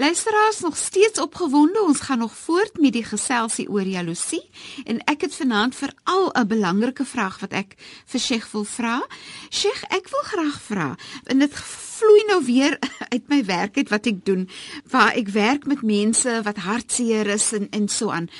Luisteraars nog steeds opgewonde. Ons gaan nog voort met die geselsie oor jaloesie en ek het vanaand veral 'n belangrike vraag wat ek vir Sheikh wil vra. Sheikh, ek wil graag vra. En dit vloei nou weer uit my werk uit wat ek doen, waar ek werk met mense wat hartseer is en en so aan.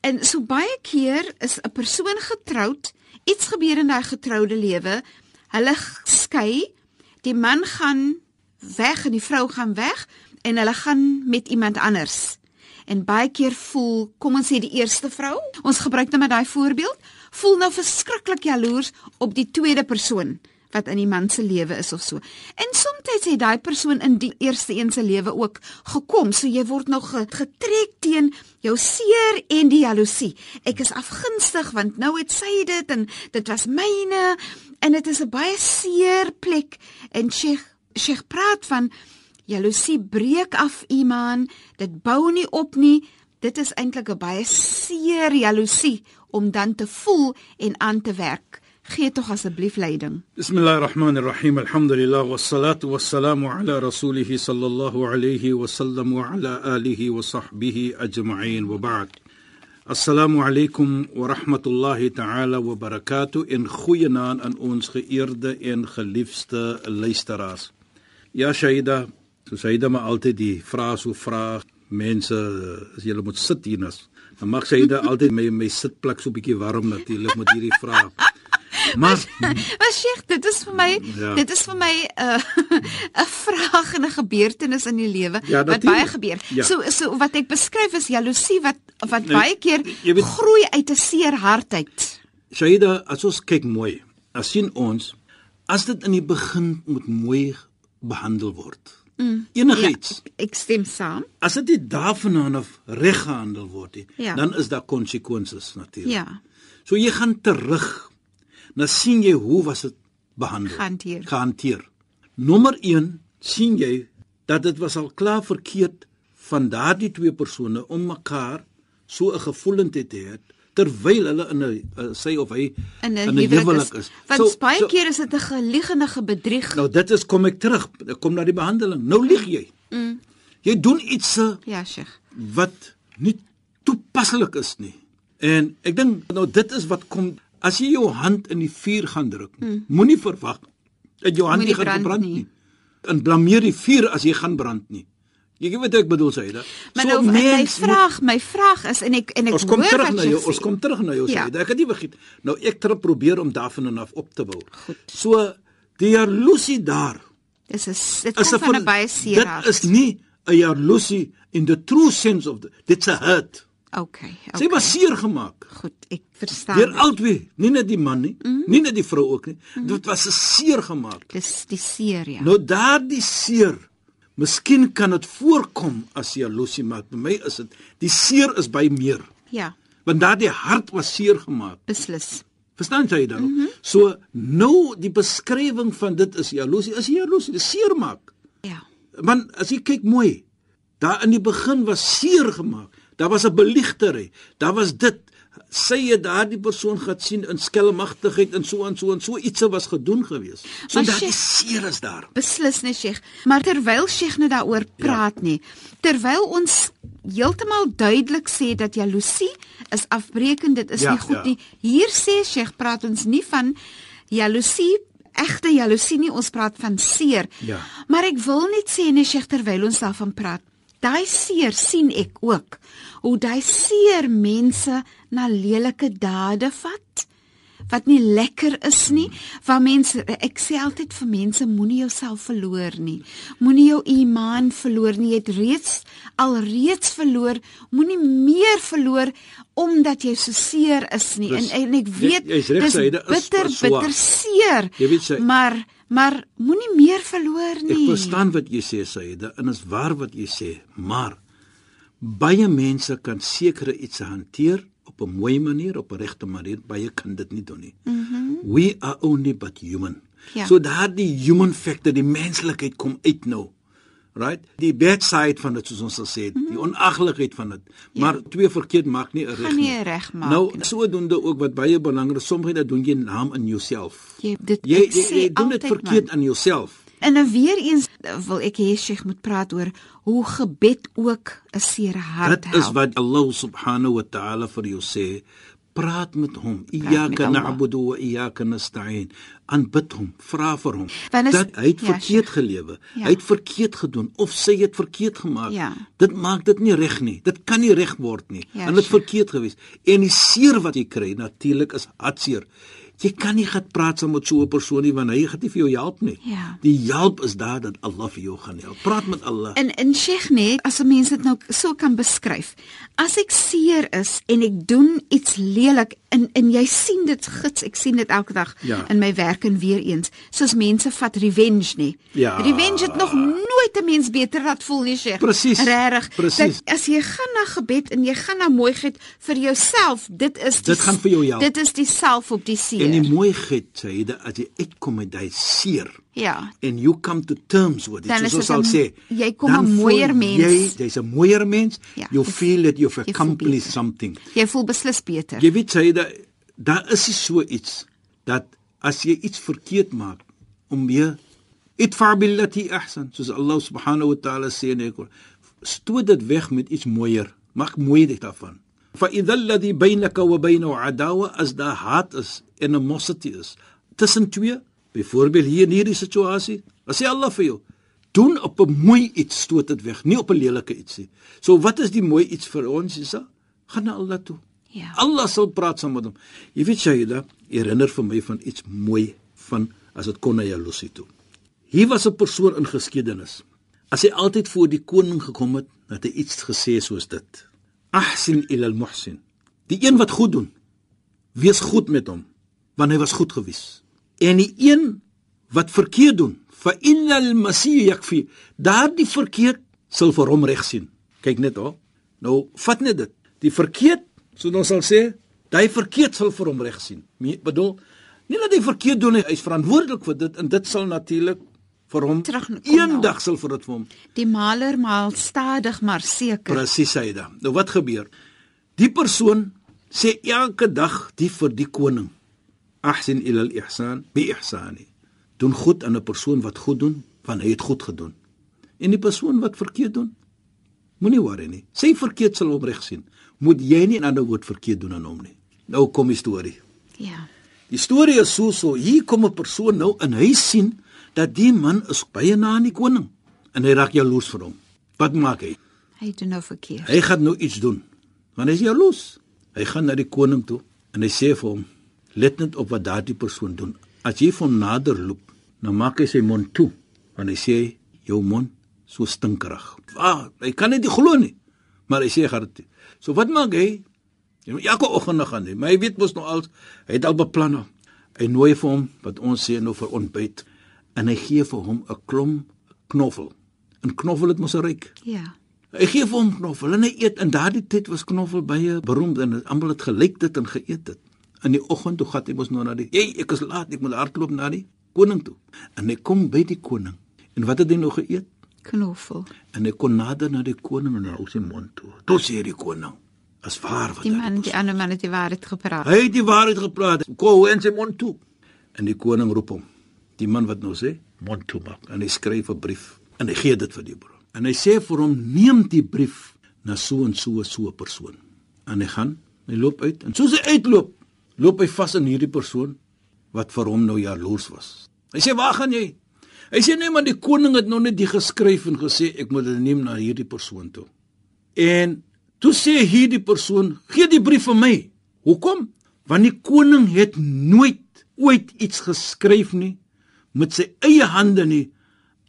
En so baie keer is 'n persoon getroud, iets gebeur in daai getroude lewe, hulle skei, die man gaan weg en die vrou gaan weg en hulle gaan met iemand anders. En baie keer voel, kom ons sê die eerste vrou, ons gebruik nou met daai voorbeeld, voel nou verskriklik jaloers op die tweede persoon wat in die man se lewe is of so. En soms het daai persoon in die eerste een se lewe ook gekom, so jy word nog getrek teen jou seer en die jaloesie. Ek is afgunstig want nou het sy dit en dit was myne en dit is 'n baie seer plek en Sheikh Sheikh praat van Jaloesie breek af iemand, dit bou nie op nie. Dit is eintlik 'n baie seer jaloesie om dan te voel en aan te werk. Gee tog asseblief leiding. Bismillahirrahmanirrahim. Alhamdulillah wassalatu wassalamu ala rasulih sallallahu alayhi wa sallam wa ala alihi wa sahbihi ajma'in wa ba'd. Assalamu alaykum wa rahmatullahi ta'ala wa barakatuh in goeie naam aan ons geëerde en geliefde luisteraars. Ja Shaida, soos hy dan maar altyd die vrae so vra mense as jy moet sit hier nas. Dan mag sy dan altyd my my sitplek so 'n bietjie warm natuurlik met hierdie vrae maar wat sê dit is vir my ja. dit is vir my 'n uh, 'n vraag en 'n gebeurtenis in die lewe ja, wat baie gebeur. Ja. so so wat ek beskryf is jaloesie wat wat nee, baie keer weet, groei uit 'n seer hart uit. Shaida as ons kyk mooi as sien ons as dit in die begin moet mooi behandel word Mm. Enigiets. Ja, ek stem saam. As dit nie daarvandaan of reg gehandel word nie, ja. dan is daar konsekwensies natuurlik. Ja. So jy gaan terug. Nou sien jy hoe was dit behandel? Gehanteer. Gehanteer. Nommer 1 sien jy dat dit was al klaar verkeerd van daardie twee persone om mekaar so 'n gevoelendheid te hê terwyl hulle in 'n uh, sy of hy in 'n huwelik is. Want so, baie so, keer is dit 'n geliegende bedrieg. Nou dit is kom ek terug, ek kom na die behandeling. Nou lieg jy. Mm. Jy doen iets se Ja, Sheikh. Wat nie toepaslik is nie. En ek dink nou dit is wat kom as jy jou hand in die vuur gaan druk. Mm. Moenie verwag dat jou hand nie gaan brand nie. nie. En blameer die vuur as jy gaan brand nie. Jy weet wat ek bedoel sê, da. Maar so nou my vraag, my vraag is en ek en ek ons kom terug na jou, ons kom terug na jou ja. sê. Ek het nie vergeet. Nou ek probeer om daarvan af op te bou. Goed. So die jaloesie daar. Dis is dit is van 'n baie seer. Dit is nie 'n jaloesie in the true sense of the, dit's a hurt. Okay. okay. Sy was seer gemaak. Goed, ek verstaan. Deur albei, nie net die man nie, mm nie net die vrou ook nie. Mm. Dit was 'n seer gemaak. Dis die seer, ja. Nou daardie seer Miskien kan dit voorkom as jaloesie, maar by my is dit die seer is by meer. Ja. Want daardie hart was seer gemaak. Beslis. Verstaan jy dan? Mm -hmm. So nou die beskrywing van dit is jaloesie, is jaloesie, dit seer maak. Ja. Want as jy kyk mooi, daar in die begin was seer gemaak. Daar was 'n beligtery. Daar was dit sy het daardie persoon gehad sien in skelmagtigheid en so en so en so iets was gedoen gewees. So dat die seer is daar. Beslis nie Sheikh, maar terwyl Sheikh nou daaroor ja. praat ja. nie, terwyl ons heeltemal duidelik sê dat jaloesie is afbreekend, dit is ja, nie goed ja. nie. Hier sê Sheikh praat ons nie van jaloesie Egte jaloesie nie, ons praat van seer. Ja. Maar ek wil net sê nee Sheikh terwyl ons daarvan praat, daai seer sien ek ook hoe daai seer mense na lelike dade vat wat nie lekker is nie. Waar mense ek sê altyd vir mense moenie jouself verloor nie. Moenie jou iman verloor nie. Jy het reeds alreeds verloor. Moenie meer verloor omdat jy so seer is nie. Dis, en, en ek weet jy, jy dis recht, bitter is bitter seer. Jy weet sy, maar maar moenie meer verloor nie. Ek verstaan wat jy sê Saida en is waar wat jy sê, maar baie mense kan sekere iets hanteer op 'n mooi manier, op 'n regte manier, baie kan dit nie doen nie. Mm We are only but human. Ja. So daardie human factor, die menslikheid kom uit nou. Right? Die bad side van dit soos ons sal sê, mm -hmm. die onaglikheid van dit. Ja. Maar twee verkeerd maak nie 'n reg nie nie. reg maak Nou, sodoende ook wat baie belangrik, sommige dat doen jy naam in jouself. Jy dit Jy jy, sê jy doen dit verkeerd man. aan jouself. En dan weer eens wil ek hê Sheikh moet praat oor hoe gebed ook 'n seer hart Dit is help. wat Allah subhanahu wa ta'ala vir jou sê. Praat met hom. Iyyaka na'budu wa iyyaka nasta'in. Aanbid hom, vra vir hom. Is- Dat hy het ja, verkeerd gelewe. Ja. Hy het verkeerd gedoen of sy het verkeerd gemaak. Ja. Dit maak dit nie reg nie. Dit kan nie reg word nie. Ja, en dit verkeerd gewees. En die seer wat jy kry natuurlik is hartseer. Jy kan nie gaan praat saam met so 'n persoon nie want hy gaan nie vir jou help nie. Ja. Die hulp is daar dat Allah vir jou gaan help. Praat met Allah. En in Sheikh net as 'n mens dit nou so kan beskryf. As ek seer is en ek doen iets lelik en en jy sien dit gits, ek sien dit elke dag Ja. in my werk en weer eens, soos mense vat revenge nie. Ja. Revenge het nog nooit 'n mens beter laat voel nie, Sheikh. Presies. Regtig. Presies. As jy gaan na gebed en jy gaan na mooiheid vir jouself, dit is die Dit gaan vir jou help. Dit is die self op die seer. En die mooiheid sê dit as jy uitkom met daai seer ja. en you come to terms with it. Dan soos sal sê, jy kom 'n mooier mens. Jy jy's 'n mooier mens. Ja, you jy- feel that you've jy accomplished beter. something. Jy voel beslis beter. Jy weet sê dat daar is so iets dat as jy iets verkeerd maak om weer itfa billati ahsan soos Allah subhanahu wa ta'ala sê in die Koran stoot dit weg met iets mooier maak mooi dit daarvan fa idha alladhi bainaka wa bainahu adawa as da haat is en animosity is tussen twee byvoorbeeld hier in hierdie situasie as sê Allah vir jou doen op 'n mooi iets stoot dit weg nie op 'n lelike iets nie so wat is die mooi iets vir ons is dat gaan na Allah toe Ja. Allah sal praat saam met hom. Jy weet Shaida, herinner vir my van iets mooi van as dit kon na jaloesie toe. Hier was 'n persoon in geskiedenis. As hy altyd voor die koning gekom het, het hy iets gesê soos dit. Ahsin ila al-muhsin. Die een wat goed doen, wees goed met hom, want hy was goed gewees. En die een wat verkeerd doen, fa innal masih yakfi. Daardie verkeerd sal vir hom reg sien. Kyk net hoor. Nou, vat net dit. Die verkeerd, so ons sal sê, daai verkeerd sal vir hom reg sien. Me bedoel, nie dat hy verkeerd doen hy is verantwoordelik vir dit en dit sal natuurlik vir hom eendag sal vir dit vir hom Die maler maal stadig maar seker. Presies hy dan. Nou wat gebeur? Die persoon sê elke dag die vir die koning. Ahsin ila al-ihsan bi ihsani. Doen goed aan 'n persoon wat goed doen, want hy het goed gedoen. En die persoon wat verkeerd doen, moenie worry nie. Sy verkeerd sal hom reg sien. Moet jy nie 'n ander woord verkeerd doen aan hom nie. Nou kom die storie. Ja. Die storie is so so, hier kom 'n persoon nou en hy sien dat die man is baie na aan die koning en hy raak jaloers vir hom. Wat maak hy? Hy doen nou verkeerd. Hy gaan nou iets doen. Want hy is jaloes. Hy gaan na die koning toe en hy sê vir hom: "Let net op wat daardie persoon doen. As jy van nader loop, dan maak hy sy mond toe, want hy sê jou mond so stinkerig." Ah, hy kan dit nie glo nie. Maar hy sê hy gaan dit. doen. So wat maak hy? Jy moet elke oggend gaan hê, maar hy weet mos nou al, hy het al beplanne. Hy nooi vir hom wat ons sê nou vir ontbyt en hy gee vir hom 'n klomp knoffel. 'n Knoffel het mos 'n ryk. Ja. Hy gee vir hom knoffel en hy eet in daardie tyd was knoffel baie beroemd en almal het gelyk dit en geëet dit. In die oggend toe gaan hy mos nou na die Hey, ek is laat, ek moet hardloop na die koning toe. En hy kom by die koning. En wat het hy nou geëet? Knoffel. En hy kon nader na die koning en hou sy mond toe. Toe sê die koning: "As waar wat Die hy man, die ander man het die waarheid gepraat. Hy het die waarheid gepraat. Kom en sy mond toe. En die koning roep hom. Die man wat nou sê, mond toe maak. En hy skryf 'n brief en hy gee dit vir die broer. En hy sê vir hom, neem die brief na so en so so 'n persoon. En hy gaan, hy loop uit en soos hy uitloop, loop hy vas in hierdie persoon wat vir hom nou jaloers was. Hy sê, "Waar gaan jy?" Hy sê nee, maar die koning het nog net die geskryf en gesê ek moet dit neem na hierdie persoon toe. En toe sê hierdie persoon, gee die brief vir my. Hoekom? Want die koning het nooit ooit iets geskryf nie met sy eie hande nie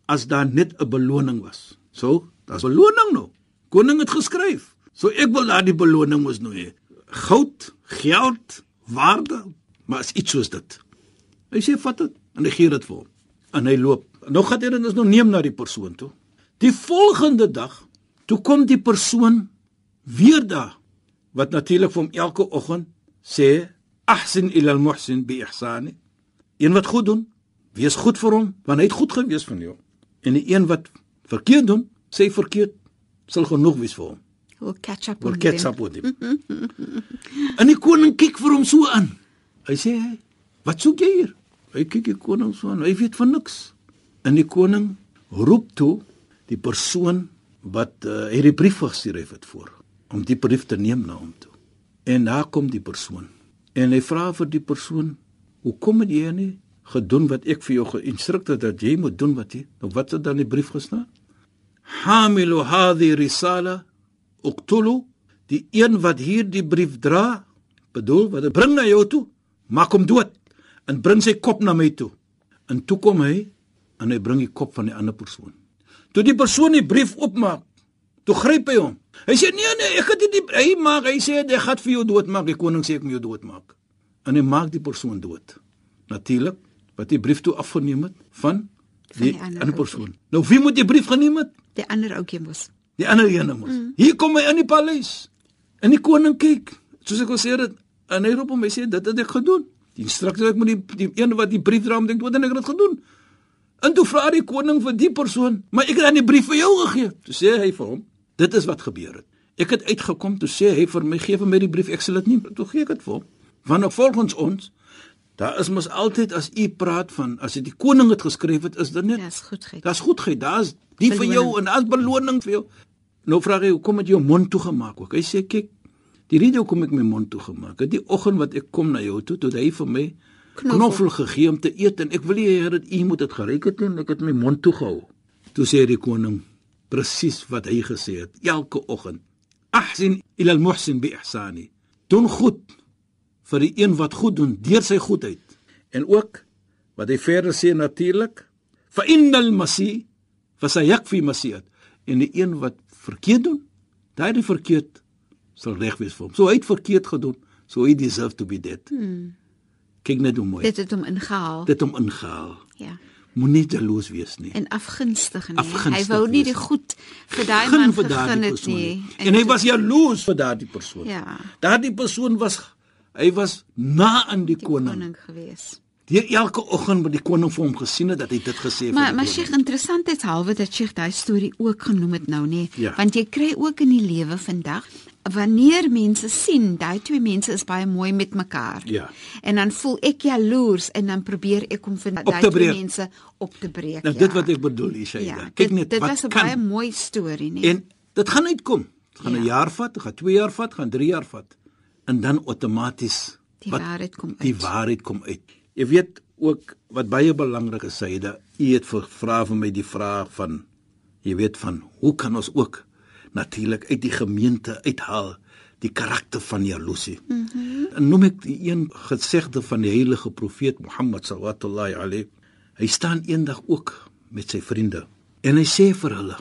as daar net 'n beloning was. So, daar's beloning nou. Koning het geskryf. So ek wil daardie beloning mos nou hê. Goud, geld, waarde, maar is iets soos dit. Hy sê vat dit en hy gee dit vir hom. En hy loop. Nou gaan hy dit ons nou neem na die persoon toe. Die volgende dag toe kom die persoon weer daar wat natuurlik vir hom elke oggend sê ahsin ila al-muhsin bi ihsani. Een wat goed doen, wees goed vir hom want hy het goed gewees van jou. En die een wat verkeerd doen, sê verkeerd sal genoeg wees vir hom. We'll catch up Wil on catch them. up with him. en die koning kyk vir hom so aan. Hy sê, "Wat soek jy hier?" Hy kyk die koning so aan. Hy weet van niks. En die koning roep toe die persoon wat uh, hierdie brief gestuur het voor om die brief te neem na hom toe. En daar kom die persoon. En hy vra vir die persoon, "Hoekom het jy nie gedoen wat ek vir jou geïnstrukteer het dat jy moet doen wat jy?" Nou wat het dan in die brief gestaan? Hamilu hadhi risala uqtulu die een wat hierdie brief dra bedoel wat dit bring na jou toe? Maak hom dood en bring sy kop na my toe. En toe kom hy en hy bring die kop van die ander persoon. Toe die persoon die brief oopmaak toe gryp hy hom. Hy sê nee nee ek het dit nie- hy maak hy sê hy gaan vir jou doodmaak die koning sê ek moet jou doodmaak. En hy maak die persoon dood. Natuurlik wat die brief toe afgeneem het van Van die, die ander ander persoon nou wie moet die brief geneem het Die ander ouetjie mos. Die ander ene mos. Mm. Hier kom hy in die paleis. En die koning kyk, soos ek al sê dit, en hy roep hom, hy sê dit het ek gedoen. Die instrukteur ek moet die die een wat die brief dra, dink wat het ek dit gedoen? En toe vra die koning vir die persoon, maar ek het aan die brief vir jou gegee. Toe sê hy vir hom, dit is wat gebeur het. Ek het uitgekom toe sê hy vir my gee vir my die brief, ek sal dit nie toe gee ek dit vir hom. Want volgens ons daar is mos altyd as u praat van as dit die koning het geskryf het, is dit net Dis goedheid. Daar's goedheid, daar's die vir jou en daar's beloning vir jou. Nou vra hy, hoekom het jy jou mond toegemaak ook? Hy sê, kyk, die rede hoekom ek my mond toegemaak het, die oggend wat ek kom na jou toe, toe hy vir my Knoffel. knoffel gegee om te eet en ek wil nie hê dat u moet dit geryk het nie, en ek het my mond toegehou. Toe sê die koning presies wat hy gesê het, elke oggend. Ahsin ila al-muhsin bi ihsani. Doen goed vir die een wat goed doen deur sy goedheid. En ook wat hy verder sê natuurlik, fa innal masi fa sayakfi masiat. En die een wat verkeerd doen, daai verkeerd sal reg wees vir hom. So hy het verkeerd gedoen, so hy deserve to be dead. Hmm. Kyk net hoe mooi. Dit het hom ingehaal. Dit hom ingehaal. Ja. Moenie jaloes wees nie. En afgunstig nie. Afgunstig hy wou nie die goed vir daai man vir gegee het nie. nie. En hy was jaloes vir daardie persoon. Ja. Daardie persoon was hy was na aan die, die koning. koning gewees. Deur elke oggend wat die koning vir hom gesien het dat hy dit gesê het. Maar maar Sheikh, koning. interessantheidshalwe dat Sheikh daai storie ook genoem het nou nê, Ja. want jy kry ook in die lewe vandag wanneer mense sien daai twee mense is baie mooi met mekaar. Ja. En dan voel ek jaloers en dan probeer ek om vir daai twee mense op te breek. Nou ja. dit wat ek bedoel, Ishaida. ja, Kyk dit, net dit wat was 'n kan baie mooi storie nê. en dit gaan uitkom. Dit gaan 'n Ja. jaar vat, dit gaan 2 jaar vat, gaan 3 jaar vat en dan outomaties Die wat waarheid kom die uit. waarheid kom uit. Jy weet ook wat baie belangrik is, Saida, u het gevra vir my die vraag van jy weet van hoe kan ons ook natuurlik uit die gemeente uithaal die karakter van jaloesie. Mm -hmm. En noem ek die een gesegde van die heilige profeet Mohammed sallallahu alayhi. Hy staan eendag ook met sy vriende en hy sê vir hulle: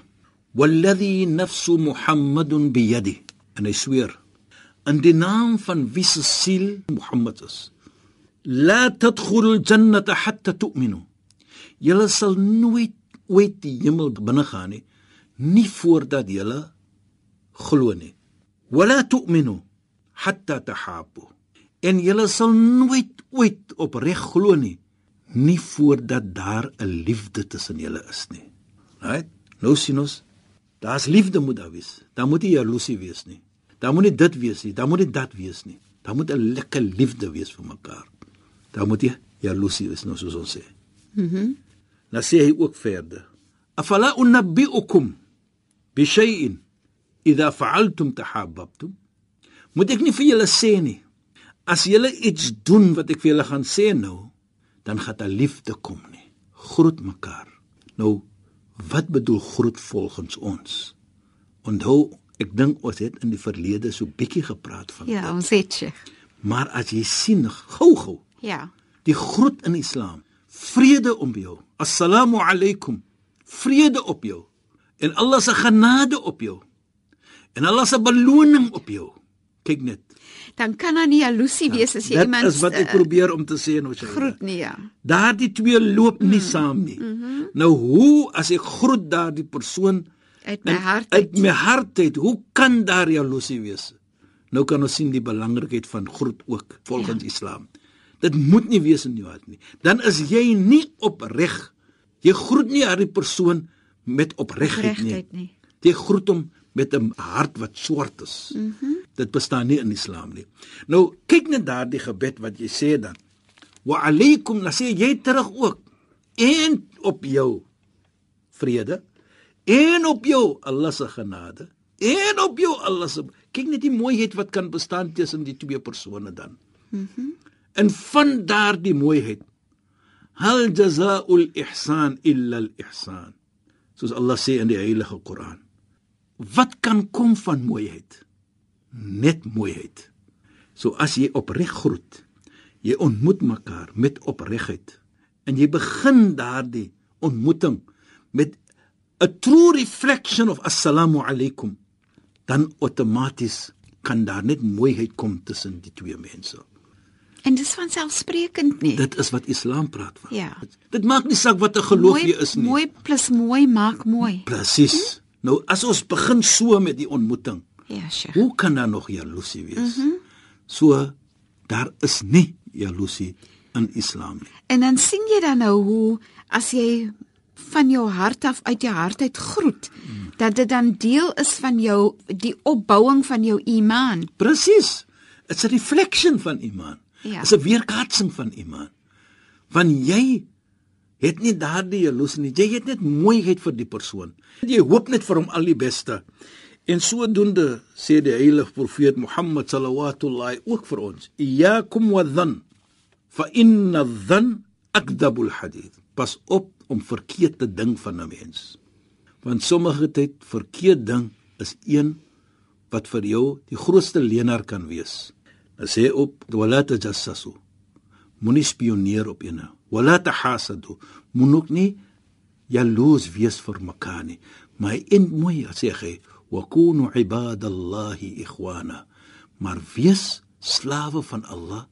"Walladhi nafsu Muhammadun biyadi." En hy sweer in die naam van wie se siel Mohammed is. La tadkhulul jannata hatta tu'minu. Julle sal nooit ooit die hemel binne gaan nie, nie voordat julle glo nie. Wala tu'minu hatta tahabu. En julle sal nooit ooit opreg glo nie, nie voordat daar 'n liefde tussen julle is nie. Right? Nou sien ons, daar's liefde moet daar wees. Daar moet nie jaloesie wees nie. Daar moet nie dit wees nie, daar moet nie dat wees nie. Daar moet 'n lekker liefde wees vir mekaar. Daar moet nie jaloesie wees nou soos ons sê. Mhm. Mm Dan sê hy ook verder. Afala unabbiukum bi shay'in idha fa'altum tahabbtum? Moet ek nie vir julle sê nie. As julle iets doen wat ek vir julle gaan sê nou, dan gaan daar liefde kom nie. Groet mekaar. Nou wat bedoel groet volgens ons? Onthou, ek dink ons het in die verlede so bietjie gepraat van Ja, dit. ons het Sheikh. Maar as jy sien gou-gou Ja. die groet in Islam, vrede om jou. Assalamu alaykum. Vrede op jou. En Allah se genade op jou. En Allah se beloning op jou. Kyk net. Dan kan daar nie jaloesie wees as jy Dit iemand is wat ek eh, probeer om te sê nou sy. groet nie, ja. Daardie twee loop nie saam nie. Nou hoe as ek groet daardie persoon Uit my hart uit my hart uit, hoe kan daar jaloesie wees? Nou kan ons sien die belangrikheid van groet ook volgens ja. Islam. Dit moet nie wees in jou hart nie. Dan is jy nie opreg. Jy groet nie daardie persoon met opregtheid nie. nie. Jy groet hom met 'n hart wat swart is. Mm Dit bestaan nie in Islam nie. Nou kyk net daardie gebed wat jy sê dan. Wa alaykum, dan sê jy terug ook. En op jou vrede en op jou Allah se genade en op jou Allah se kyk net die mooiheid wat kan bestaan tussen die twee persone dan. Mhm. Mm en van daardie mooiheid hal jazaa'ul ihsan illa al ihsan. Soos Allah sê in die Heilige Koran. Wat kan kom van mooiheid? Net mooiheid. So as jy opreg groet, jy ontmoet mekaar met opregtheid en jy begin daardie ontmoeting met 'n true reflection of assalamu alaykum, dan outomaties kan daar net mooiheid kom tussen die twee mense. En dis van selfsprekend nie. Dit is wat Islam praat van. Ja. Dit, dit maak nie saak wat 'n geloof jy is nie. Mooi plus mooi maak mooi. Presies. Nou as ons begin so met die ontmoeting, Ja, Sheikh. hoe kan daar nog jaloesie wees? Mm -hmm. So daar is nie jaloesie in Islam nie. En dan sien jy dan nou hoe as jy van jou hart af uit jou hart uit groet, Mm. dat dit dan deel is van jou die opbouing van jou iman. Presies. Dit's 'n reflection van iman. Ja. Dit's 'n weerkaatsing van iman. Want jy het nie daardie jaloesie nie. Jy het net mooiheid vir die persoon. Jy hoop net vir hom al die beste. En sodoende sê die heilige profeet Mohammed sallallahu ook vir ons: "Iyyakum wadhann, fa inna adh-dhann akdhabul hadith." Pas op om verkeerd te dink van 'n mens. Want sommige tyd verkeerd ding is een wat vir jou die grootste leenaar kan wees. Dan sê op wala tajassasu. Moenie spioneer op ene. Wala tahasadu. Moenie nie jaloers wees vir mekaar nie. Maar in mooi sê hy wa kunu ibadallahi ikhwana. Maar wees slawe van Allah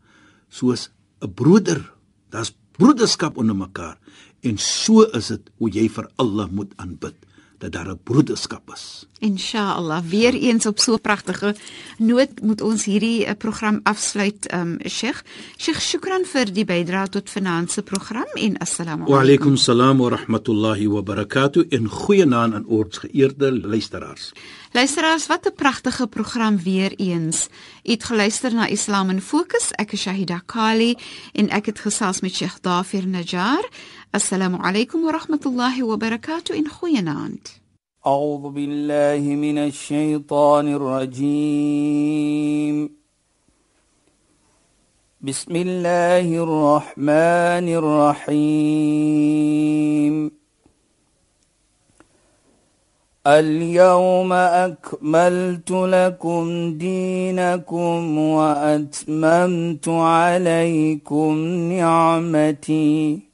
soos 'n broeder. Daar's broederskap onder mekaar. En so is dit hoe jy vir Allah moet aanbid dat daar 'n broederskap is. Inshallah, weer eens op so 'n pragtige noot moet ons hierdie uh, program afsluit, um Sheikh. Sheikh, shukran vir die bydrae tot finansie program en assalamu Wa alaykum. alaykum salaam wa rahmatullahi wa barakatuh en goeienaand aan ons geëerde luisteraars. Luisteraars, wat 'n pragtige program weer eens. U het geluister na Islam in Fokus. Ek is Shahida Kali en ek het gesels met Sheikh Dafir Najjar. Alaykum wa rahmatullahi wa barakatuh en goeienaand. أعوذ بالله من الشيطان الرجيم. بسم الله الرحمن الرحيم. اليوم أكملت لكم دينكم وأتممت عليكم نعمتي.